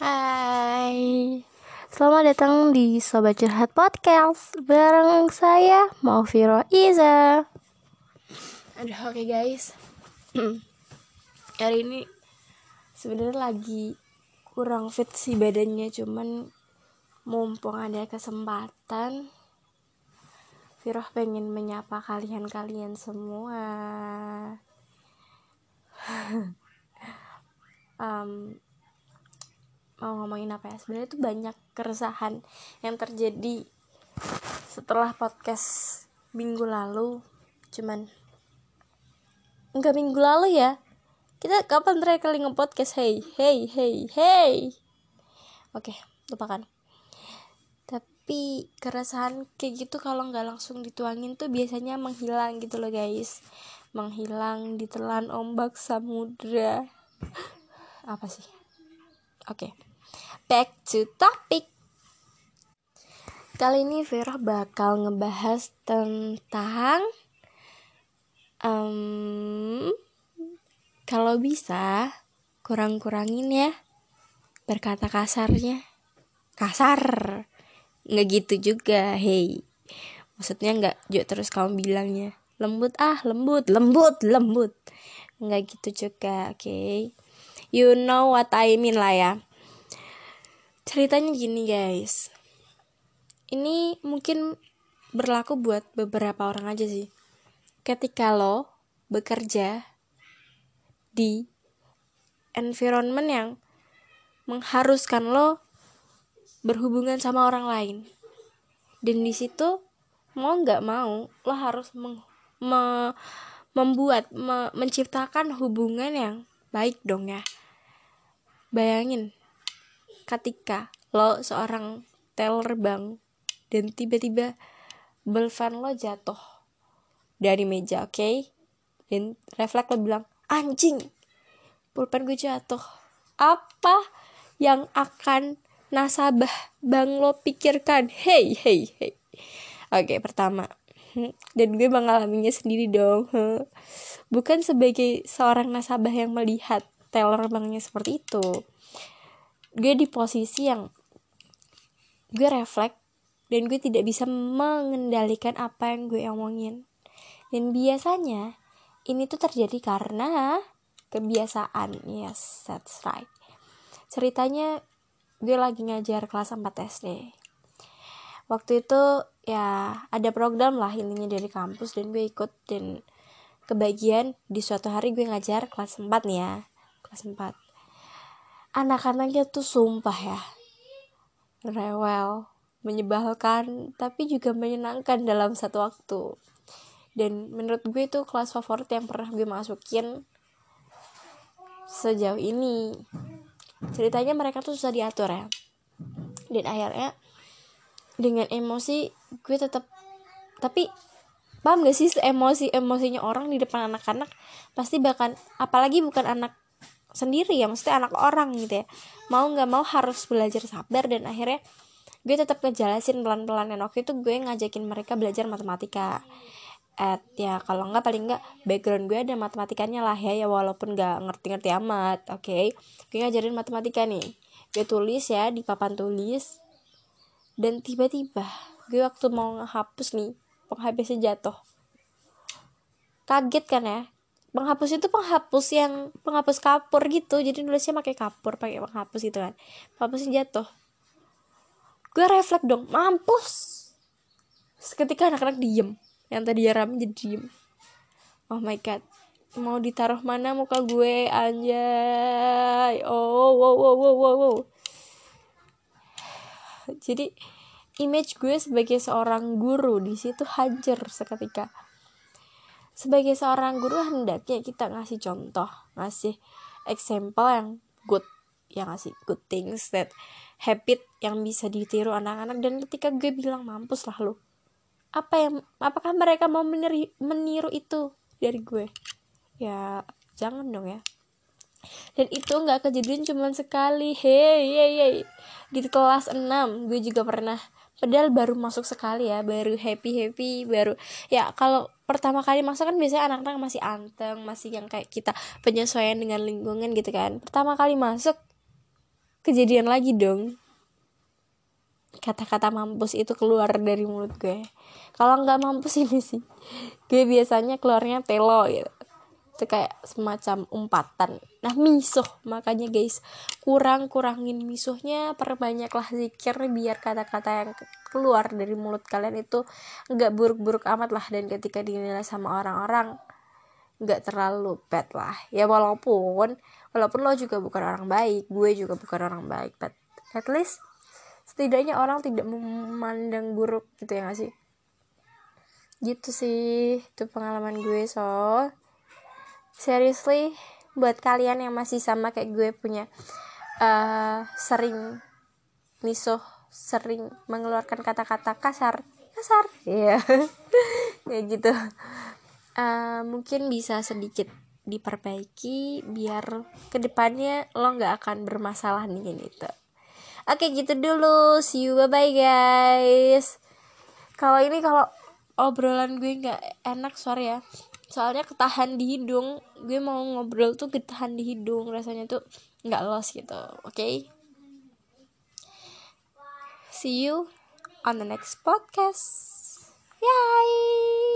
Hai. Selamat datang di Sobat Curhat Podcast. Bareng saya Maufiro Iza. Aduh oke okay guys. Hari ini sebenarnya lagi kurang fit sih badannya Cuman mumpung ada kesempatan Firoh pengen menyapa kalian-kalian semua. Um, mau ngomongin apa ya? Sebenarnya itu banyak keresahan yang terjadi setelah podcast minggu lalu. Cuman enggak minggu lalu ya. Kita kapan terakhir kali nge-podcast? Hey hey hey hey. Oke lupakan. Tapi keresahan kayak gitu kalau nggak langsung dituangin tuh biasanya menghilang gitu loh guys. Menghilang ditelan ombak samudra. Apa sih oke okay back to topic. Kali ini Vera bakal ngebahas tentang um, kalau bisa kurang-kurangin ya berkata kasarnya. Kasar. Nggak gitu juga, hey. Maksudnya nggak juga terus kamu bilangnya lembut ah lembut lembut lembut nggak gitu juga oke okay? You know what I mean lah ya. Ceritanya gini guys. Ini mungkin berlaku buat beberapa orang aja sih. Ketika lo bekerja di environment yang mengharuskan lo berhubungan sama orang lain. Dan di situ mau nggak mau lo harus meng, me, membuat me, menciptakan hubungan yang baik dong ya bayangin ketika lo seorang teller bank dan tiba-tiba belvan lo jatuh dari meja oke? Okay? dan refleks lo bilang anjing pulpen gue jatuh. Apa yang akan nasabah bank lo pikirkan? Hey hey hey. Oke okay, pertama dan gue mengalaminya sendiri dong bukan sebagai seorang nasabah yang melihat teller banknya seperti itu. Gue di posisi yang gue refleks dan gue tidak bisa mengendalikan apa yang gue omongin. Dan biasanya ini tuh terjadi karena kebiasaan yes that's right. Ceritanya gue lagi ngajar kelas 4 SD waktu itu ya ada program lah intinya dari kampus dan gue ikut dan kebagian di suatu hari gue ngajar kelas 4 nih ya kelas 4 anak-anaknya tuh sumpah ya rewel menyebalkan tapi juga menyenangkan dalam satu waktu. Dan menurut gue itu kelas favorit yang pernah gue masukin sejauh ini. Ceritanya mereka tuh susah diatur ya. Dan akhirnya dengan emosi gue tetap tapi paham gak sih emosi emosinya orang di depan anak-anak pasti bahkan apalagi bukan anak sendiri ya maksudnya anak orang gitu ya. Mau nggak mau harus belajar sabar dan akhirnya gue tetap ngejelasin pelan-pelan. Dan waktu itu gue ngajakin mereka belajar matematika. At ya kalau nggak paling nggak background gue ada matematikanya lah ya ya walaupun nggak ngerti-ngerti amat oke. Okay? gue ngajarin matematika nih. Gue tulis ya di papan tulis. Dan tiba-tiba gue waktu mau ngehapus nih penghapusnya jatuh. Kaget kan ya penghapus itu penghapus yang penghapus kapur gitu. Jadi nulisnya pakai kapur pakai penghapus gitu kan. Penghapusnya jatuh. Gue refleks dong mampus. Seketika anak-anak diem. Yang tadi ya rame jadi diem. Oh my god. Mau ditaruh mana muka gue? Anjay. Oh wow wow wow wow, wow. jadi image gue sebagai seorang guru di situ hancur seketika sebagai seorang guru hendaknya kita ngasih contoh ngasih example yang good yang ngasih good things that habit yang bisa ditiru anak-anak. Dan ketika gue bilang mampus lah lo apa yang apakah mereka mau meniru, meniru itu dari gue? Ya jangan dong ya. Dan itu nggak kejadian cuma sekali. Hey hey hey. Di kelas 6 gue juga pernah padahal baru masuk sekali ya baru happy happy baru ya kalau pertama kali masuk kan biasanya anak-anak masih anteng masih yang kayak kita penyesuaian dengan lingkungan gitu kan. Pertama kali masuk kejadian lagi dong. Kata-kata mampus itu keluar dari mulut gue. Kalau nggak mampus ini sih gue biasanya keluarnya telo gitu itu kayak semacam umpatan. Nah misuh makanya guys kurang kurangin misuhnya perbanyaklah zikir biar kata-kata yang keluar dari mulut kalian itu nggak buruk-buruk amat lah. Dan ketika dinilai sama orang-orang nggak terlalu bad lah. Ya walaupun walaupun lo juga bukan orang baik gue juga bukan orang baik but at least setidaknya orang tidak memandang buruk gitu ya gak sih? Gitu sih itu pengalaman gue so seriously buat kalian yang masih sama kayak gue punya uh, sering misuh sering mengeluarkan kata-kata kasar kasar ya yeah. ya gitu. Uh, mungkin bisa sedikit diperbaiki biar ke depannya lo nggak akan bermasalah nih gitu oke gitu dulu. See you. Bye bye guys. Kalau ini kalau obrolan gue nggak enak sorry ya soalnya ketahan di hidung. Gue mau ngobrol tuh ketahan di hidung. Rasanya tuh nggak los gitu. Oke? Okay? see you on the next podcast. Yay